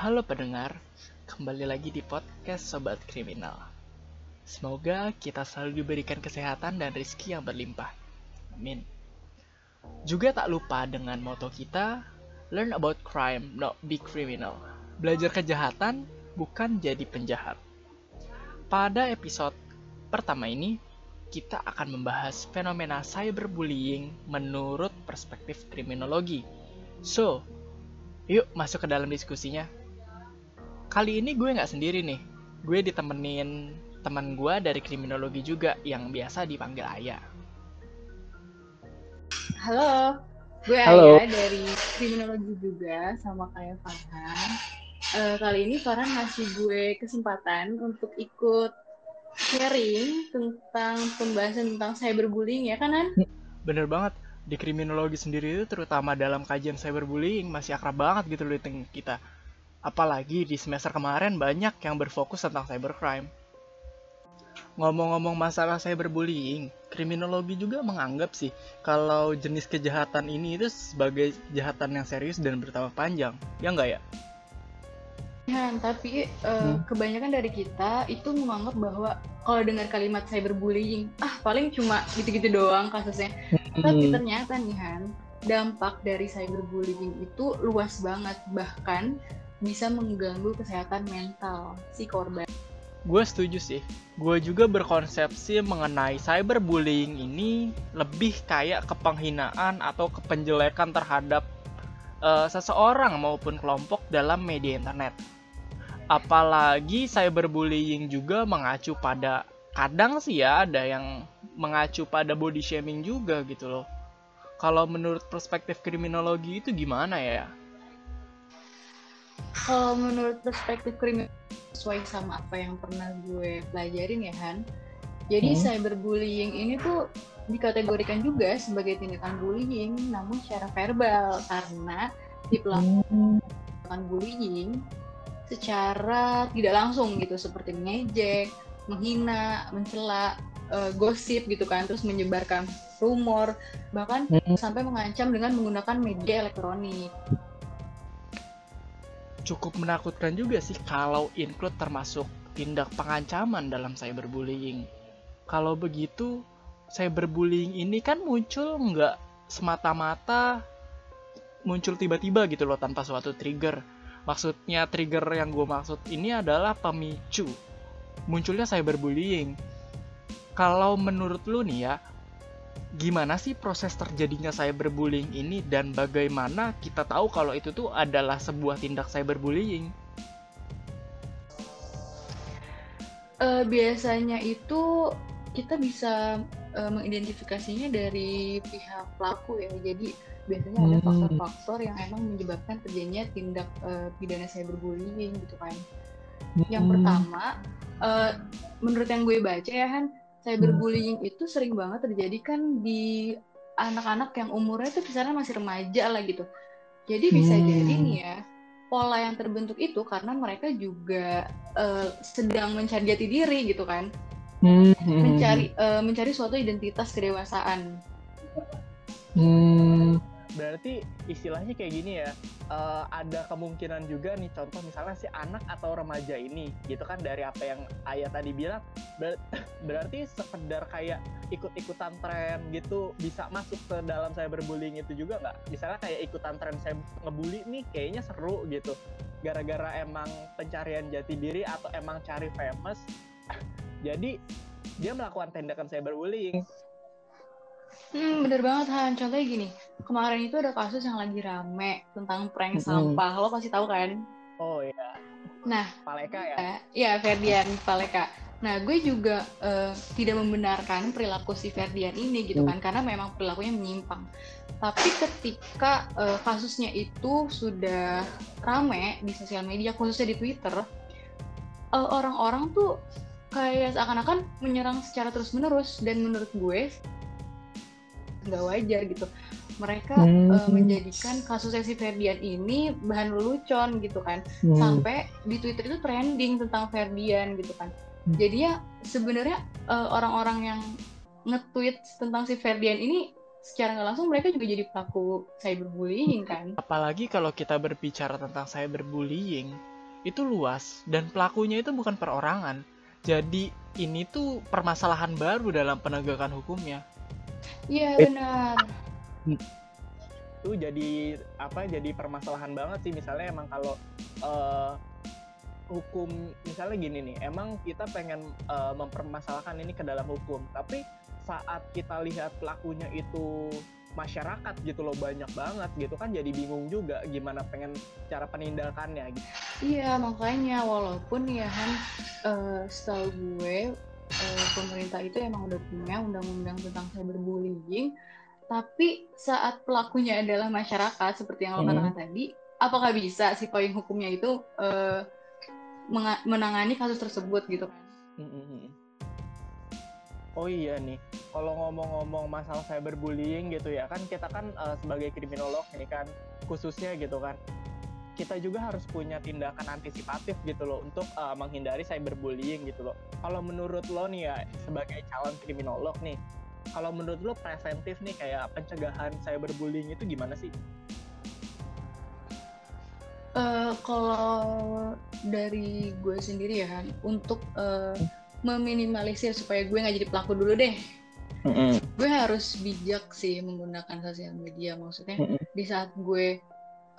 Halo pendengar, kembali lagi di podcast Sobat Kriminal. Semoga kita selalu diberikan kesehatan dan rezeki yang berlimpah. Amin. Juga tak lupa dengan moto kita, learn about crime, not be criminal. Belajar kejahatan, bukan jadi penjahat. Pada episode pertama ini, kita akan membahas fenomena cyberbullying menurut perspektif kriminologi. So, yuk masuk ke dalam diskusinya. Kali ini gue nggak sendiri nih. Gue ditemenin teman gue dari kriminologi juga yang biasa dipanggil Ayah. Halo, gue Halo. Aya dari kriminologi juga sama kayak Farhan. Eh, kali ini Farhan ngasih gue kesempatan untuk ikut sharing tentang pembahasan tentang cyberbullying ya kan Han? Bener banget, di kriminologi sendiri itu terutama dalam kajian cyberbullying masih akrab banget gitu loh kita. Apalagi di semester kemarin banyak yang berfokus tentang cybercrime. Ngomong-ngomong masalah cyberbullying, kriminologi juga menganggap sih kalau jenis kejahatan ini itu sebagai kejahatan yang serius dan bertambah panjang. Ya nggak ya? Han, tapi eh, Hmm. kebanyakan dari kita itu menganggap bahwa kalau dengar kalimat cyberbullying, ah paling cuma gitu-gitu doang kasusnya. Tapi ternyata nih Han, dampak dari cyberbullying itu luas banget, bahkan bisa mengganggu kesehatan mental si korban. Gue setuju sih. Gue juga berkonsepsi mengenai cyberbullying ini lebih kayak kepenghinaan atau kepenjelekan terhadap eh, seseorang maupun kelompok dalam media internet. Apalagi cyberbullying juga mengacu pada kadang sih ya ada yang mengacu pada body shaming juga gitu loh. Kalau menurut perspektif kriminologi itu gimana ya? Kalau menurut perspektif kriminal sesuai sama apa yang pernah gue pelajarin ya Han. Jadi Hmm. cyberbullying ini tuh dikategorikan juga sebagai tindakan bullying namun secara verbal karena si pelaku melakukan bullying secara tidak langsung gitu seperti mengejek, menghina, mencela, eh, gosip gitu kan terus menyebarkan rumor bahkan sampai mengancam dengan menggunakan media elektronik. Cukup menakutkan juga sih kalau include termasuk tindak pengancaman dalam cyberbullying. Kalau begitu, cyberbullying ini kan muncul nggak semata-mata muncul tiba-tiba gitu loh tanpa suatu trigger. Maksudnya trigger yang gue maksud ini adalah pemicu munculnya cyberbullying. Kalau menurut lu nih ya, gimana sih proses terjadinya cyberbullying ini dan bagaimana kita tahu kalau itu tuh adalah sebuah tindak cyberbullying? Eh, biasanya itu kita bisa eh, mengidentifikasinya dari pihak pelaku ya. Jadi biasanya ada Hmm. faktor-faktor yang emang menyebabkan terjadinya tindak eh, pidana cyberbullying gitu kan. Yang Hmm. pertama, eh, menurut yang gue baca ya Han, cyberbullying itu sering banget terjadi kan di anak-anak yang umurnya tuh kisaran masih remaja lah gitu. Jadi bisa Hmm. jadi nih ya, pola yang terbentuk itu karena mereka juga eh, sedang mencari jati diri gitu kan, Hmm. mencari eh, mencari suatu identitas kedewasaan. Hmm. Berarti istilahnya kayak gini ya, eh, ada kemungkinan juga nih contoh misalnya si anak atau remaja ini gitu kan dari apa yang ayah tadi bilang ber- berarti sekedar kayak ikut-ikutan tren gitu bisa masuk ke dalam cyberbullying itu juga nggak? Misalnya kayak ikutan tren saya ngebully nih kayaknya seru gitu gara-gara emang pencarian jati diri atau emang cari famous jadi dia melakukan tindakan cyberbullying Hmm, bener banget Han. Contohnya gini, kemarin itu ada kasus yang lagi rame tentang prank Hmm. sampah. Lo pasti tahu kan? oh ya Nah, Paleka ya Ya, ya Ferdian Paleka. Nah, gue juga eh, tidak membenarkan perilaku si Ferdian ini gitu kan, karena memang perilakunya menyimpang. Tapi ketika eh, kasusnya itu sudah rame di sosial media, khususnya di Twitter, eh, orang-orang tuh kayak seakan-akan menyerang secara terus-menerus dan menurut gue nggak wajar gitu. Mereka eh, menjadikan kasusnya si Ferdian ini bahan lelucon gitu kan sampai di Twitter itu trending tentang Ferdian gitu kan. Hmm. Jadinya sebenarnya eh, orang-orang yang nge-tweet tentang si Ferdian ini secara nggak langsung mereka juga jadi pelaku cyberbullying kan. Apalagi kalau kita berbicara tentang cyberbullying, itu luas dan pelakunya itu bukan perorangan. Jadi ini tuh permasalahan baru dalam penegakan hukumnya. Iya benar. Itu jadi apa? Jadi permasalahan banget sih misalnya emang kalau uh, hukum misalnya gini nih, emang kita pengen uh, mempermasalahkan ini ke dalam hukum, tapi saat kita lihat pelakunya itu masyarakat gitu loh banyak banget gitu kan jadi bingung juga gimana pengen cara penindakannya gitu. Iya makanya walaupun ya kan uh, setahu gue uh, pemerintah itu emang udah punya undang-undang tentang cyberbullying tapi saat pelakunya adalah masyarakat seperti yang lo katakan hmm. tadi apakah bisa si payung hukumnya itu uh, menangani kasus tersebut gitu kan? Hmm, hmm, hmm. Oh iya nih, kalau ngomong-ngomong masalah cyberbullying gitu ya kan kita kan uh, sebagai kriminolog ini kan khususnya gitu kan kita juga harus punya tindakan antisipatif gitu loh untuk uh, menghindari cyberbullying gitu loh. Kalau menurut lo nih ya sebagai calon kriminolog nih, kalau menurut lo preventif nih kayak pencegahan cyberbullying itu gimana sih? Uh, kalau dari gue sendiri ya, untuk uh, meminimalisir supaya gue nggak jadi pelaku dulu deh. Mm-hmm. Gue harus bijak sih menggunakan sosial media maksudnya mm-hmm. di saat gue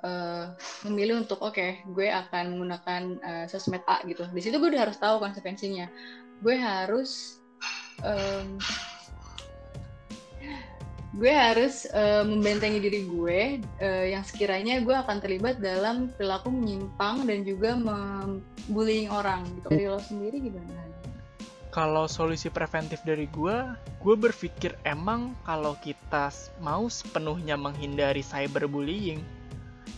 uh, memilih untuk oke okay, gue akan menggunakan uh, sosmed A gitu. Di situ gue udah harus tahu konsekuensinya. Gue harus um, gue harus uh, membentengi diri gue uh, yang sekiranya gue akan terlibat dalam perilaku menyimpang dan juga membullying orang gitu. Dari lo sendiri gimana? kalau solusi preventif dari gue, gue berpikir emang kalau kita mau sepenuhnya menghindari cyberbullying,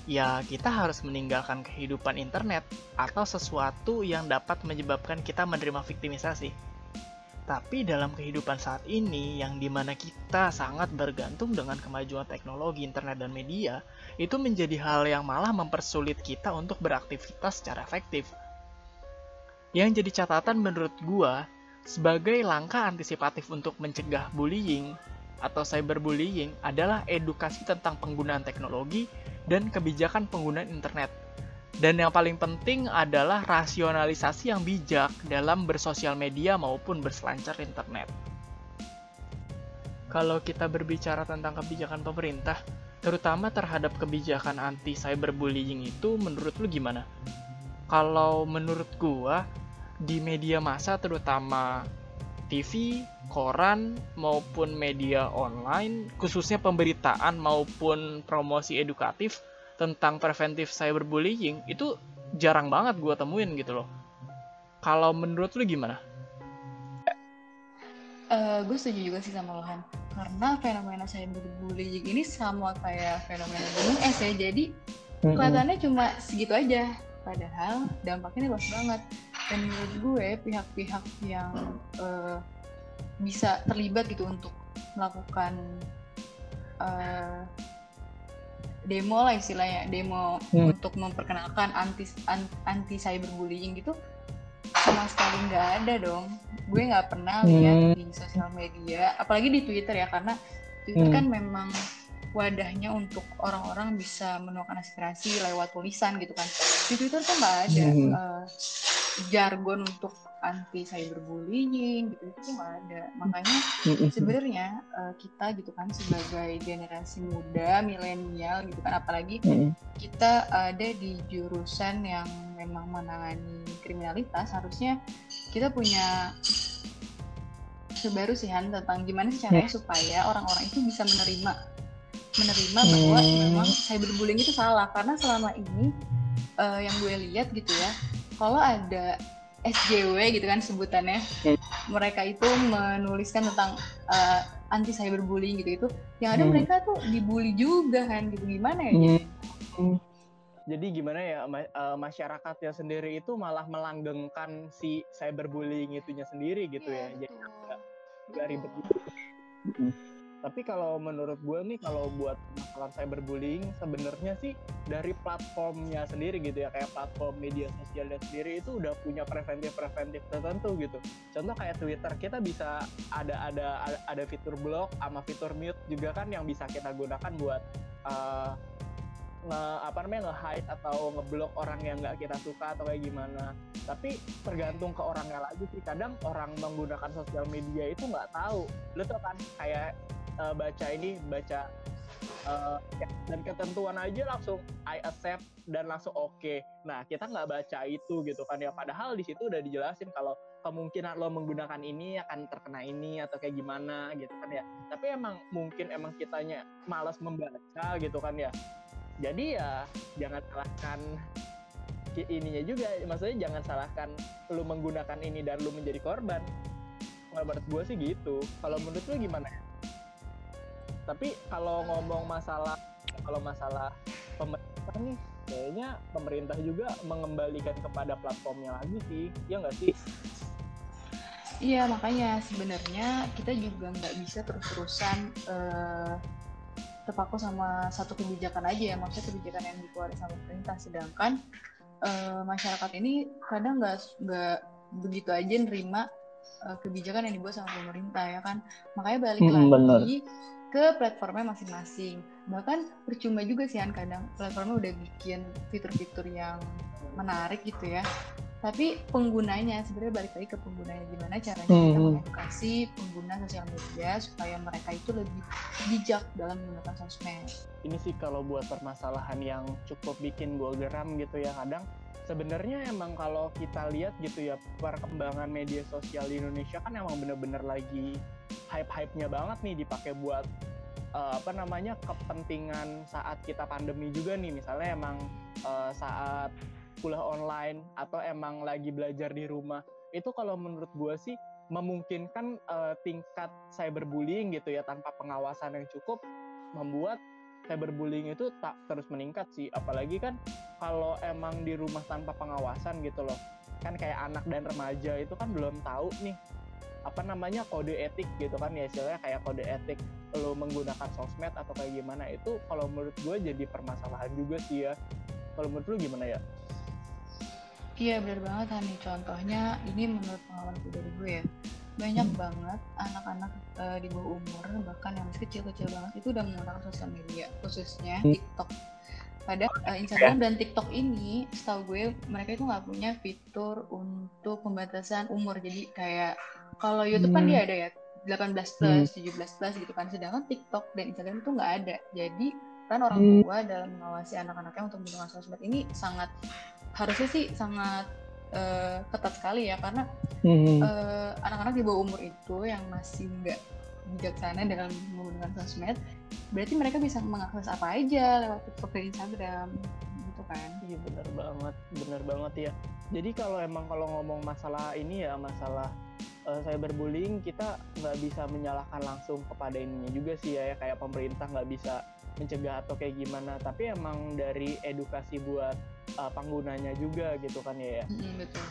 ya kita harus meninggalkan kehidupan internet atau sesuatu yang dapat menyebabkan kita menerima viktimisasi. Tapi dalam kehidupan saat ini, yang di mana kita sangat bergantung dengan kemajuan teknologi internet dan media, itu menjadi hal yang malah mempersulit kita untuk beraktivitas secara efektif. Yang jadi catatan menurut gua sebagai langkah antisipatif untuk mencegah bullying atau cyberbullying adalah edukasi tentang penggunaan teknologi dan kebijakan penggunaan internet. Dan yang paling penting adalah rasionalisasi yang bijak dalam bersosial media maupun berselancar internet. Kalau kita berbicara tentang kebijakan pemerintah, terutama terhadap kebijakan anti cyberbullying itu menurut lu gimana? Kalau menurut gua, di media massa terutama TV, koran maupun media online, khususnya pemberitaan maupun promosi edukatif tentang preventif cyberbullying itu jarang banget gue temuin gitu loh. Kalau menurut lu gimana? Uh, gue setuju juga sih sama Lohan. Karena fenomena cyberbullying ini sama kayak fenomena gunung es ya. Jadi kelihatannya cuma segitu aja. Padahal dampaknya luas banget dan menurut gue pihak-pihak yang uh, bisa terlibat gitu untuk melakukan uh, demo lah istilahnya demo hmm. untuk memperkenalkan anti anti cyberbullying gitu sama sekali nggak ada dong gue nggak pernah lihat hmm. di sosial media apalagi di Twitter ya karena Twitter hmm. kan memang wadahnya untuk orang-orang bisa menuangkan aspirasi lewat tulisan gitu kan di Twitter kan nggak ada hmm. uh, jargon untuk anti cyberbullying gitu itu nggak ada. Makanya sebenarnya uh, kita gitu kan sebagai generasi muda milenial gitu kan apalagi kita ada di jurusan yang memang menangani kriminalitas harusnya kita punya sebaru sih Han tentang gimana sih caranya supaya orang-orang itu bisa menerima menerima bahwa memang cyberbullying itu salah. Karena selama ini uh, yang gue lihat gitu ya kalau ada SJW gitu kan sebutannya mereka itu menuliskan tentang uh, anti cyberbullying gitu itu yang ada hmm. mereka tuh dibully juga kan gitu gimana ya hmm. jadi gimana ya uh, masyarakatnya sendiri itu malah melanggengkan si cyberbullying itunya sendiri gitu ya, ya. jadi nggak ribet gitu. Tapi kalau menurut gue nih kalau buat masalah cyberbullying sebenarnya sih dari platformnya sendiri gitu ya kayak platform media sosialnya sendiri itu udah punya preventif-preventif tertentu gitu. Contoh kayak Twitter kita bisa ada ada ada fitur block sama fitur mute juga kan yang bisa kita gunakan buat uh, nge apa namanya nge-hide atau ngeblok orang yang nggak kita suka atau kayak gimana. Tapi tergantung ke orangnya lagi sih. Kadang orang menggunakan sosial media itu nggak tahu. Lu tuh kan kayak uh, baca ini baca uh, dan ketentuan aja langsung I accept dan langsung oke. Okay. nah kita nggak baca itu gitu kan ya. Padahal di situ udah dijelasin kalau kemungkinan lo menggunakan ini akan terkena ini atau kayak gimana gitu kan ya. Tapi emang mungkin emang kitanya malas membaca gitu kan ya. Jadi ya jangan salahkan ininya juga. Maksudnya jangan salahkan lu menggunakan ini dan lu menjadi korban. Menurut gue sih gitu. Kalau menurut lu gimana? ya tapi kalau ngomong masalah kalau masalah pemerintah nih kayaknya pemerintah juga mengembalikan kepada platformnya lagi sih ya nggak sih? Iya makanya sebenarnya kita juga nggak bisa terus-terusan uh, terpaku sama satu kebijakan aja ya. Maksudnya kebijakan yang dikeluarkan sama pemerintah. Sedangkan uh, masyarakat ini kadang nggak nggak begitu aja nerima uh, kebijakan yang dibuat sama pemerintah ya kan makanya balik hmm, lagi bener. ke platformnya masing-masing bahkan percuma juga sih kan kadang platformnya udah bikin fitur-fitur yang menarik gitu ya tapi penggunanya sebenarnya balik lagi ke penggunanya gimana caranya hmm. kita mengedukasi pengguna sosial media supaya mereka itu lebih bijak dalam menggunakan sosmed. Ini sih kalau buat permasalahan yang cukup bikin gue geram gitu ya kadang sebenarnya emang kalau kita lihat gitu ya perkembangan media sosial di Indonesia kan emang bener-bener lagi hype-hype-nya banget nih dipakai buat uh, apa namanya kepentingan saat kita pandemi juga nih. Misalnya emang uh, saat kuliah online atau emang lagi belajar di rumah. Itu kalau menurut gue sih memungkinkan uh, tingkat cyberbullying gitu ya tanpa pengawasan yang cukup membuat cyberbullying itu tak terus meningkat sih. Apalagi kan kalau emang di rumah tanpa pengawasan gitu loh. Kan kayak anak dan remaja itu kan belum tahu nih apa namanya kode etik gitu kan ya istilahnya kayak kode etik lo menggunakan sosmed atau kayak gimana. Itu kalau menurut gue jadi permasalahan juga sih ya. Kalau menurut lo gimana ya? Iya benar banget Hani. Contohnya ini menurut pengalaman dari gue ya. Banyak hmm. banget anak-anak uh, di bawah umur bahkan yang masih kecil-kecil banget itu udah menggunakan sosial media khususnya hmm. TikTok. Pada uh, Instagram dan TikTok ini, setahu gue mereka itu nggak punya fitur untuk pembatasan umur. Jadi kayak kalau YouTube hmm. kan dia ada ya 18 plus, hmm. 17 plus gitu kan. Sedangkan TikTok dan Instagram itu nggak ada. Jadi kan orang hmm. tua dalam mengawasi anak-anaknya untuk menggunakan sosmed ini sangat harusnya sih sangat uh, ketat sekali ya karena mm-hmm. uh, anak-anak di bawah umur itu yang masih nggak bijaksana dalam menggunakan sosmed berarti mereka bisa mengakses apa aja lewat TikTok dan Instagram gitu kan? Iya benar banget benar banget ya. Jadi kalau emang kalau ngomong masalah ini ya masalah uh, cyberbullying kita nggak bisa menyalahkan langsung kepada ininya juga sih ya, ya kayak pemerintah nggak bisa mencegah atau kayak gimana. Tapi emang dari edukasi buat uh, penggunanya juga gitu kan ya. Mm, betul.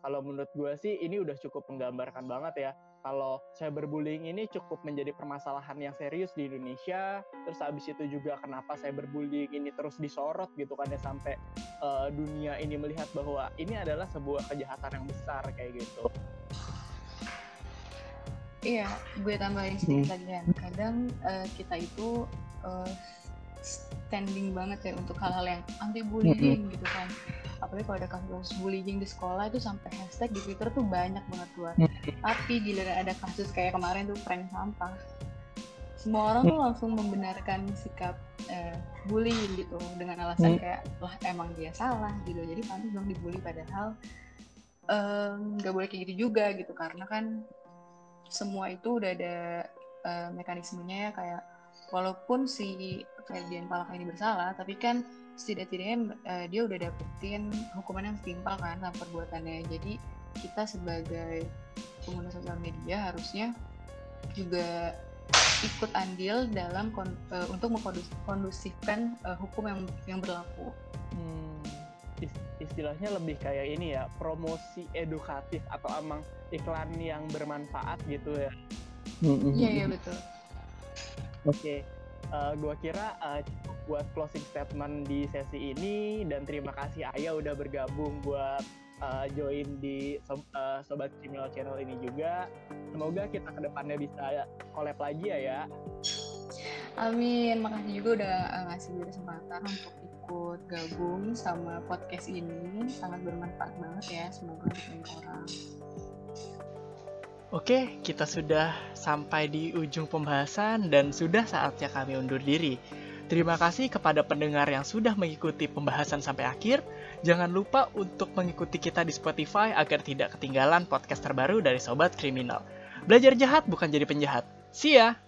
Kalau menurut gue sih ini udah cukup menggambarkan banget ya. Kalau cyberbullying ini cukup menjadi permasalahan yang serius di Indonesia terus habis itu juga kenapa cyberbullying ini terus disorot gitu kan ya sampai uh, dunia ini melihat bahwa ini adalah sebuah kejahatan yang besar kayak gitu. Iya, gue tambahin sedikit hmm. lagi kan. Kadang uh, kita itu uh, standing banget ya untuk hal-hal yang anti bullying hmm. gitu kan. Apalagi kalau ada kasus bullying di sekolah itu sampai hashtag di Twitter tuh banyak banget keluar. Hmm. Tapi giliran ada kasus kayak kemarin tuh prank sampah, semua orang tuh langsung membenarkan sikap uh, bullying gitu dengan alasan kayak lah emang dia salah gitu. Jadi pantas dong dibully padahal nggak um, boleh kayak gitu juga gitu karena kan semua itu udah ada uh, mekanismenya ya kayak walaupun si Ferdian Palaka ini bersalah tapi kan setidak-tidaknya uh, dia udah dapetin hukuman yang setimpal kan sama perbuatannya jadi kita sebagai pengguna sosial media harusnya juga ikut andil dalam kon, uh, untuk mengkondusifkan uh, hukum yang yang berlaku. Hmm, istilahnya lebih kayak ini ya promosi edukatif atau emang iklan yang bermanfaat gitu ya Iya iya betul. Oke, okay. Uh, gua kira uh, buat closing statement di sesi ini dan terima kasih Ayah udah bergabung buat uh, join di so, uh, Sobat Criminal Channel ini juga. Semoga kita ke depannya bisa collab lagi ya ya. Amin, makasih juga udah ngasih gue kesempatan untuk ikut gabung sama podcast ini. Sangat bermanfaat banget ya, semoga untuk orang. Oke, kita sudah sampai di ujung pembahasan dan sudah saatnya kami undur diri. Terima kasih kepada pendengar yang sudah mengikuti pembahasan sampai akhir. Jangan lupa untuk mengikuti kita di Spotify agar tidak ketinggalan podcast terbaru dari Sobat Kriminal. Belajar jahat bukan jadi penjahat. See ya!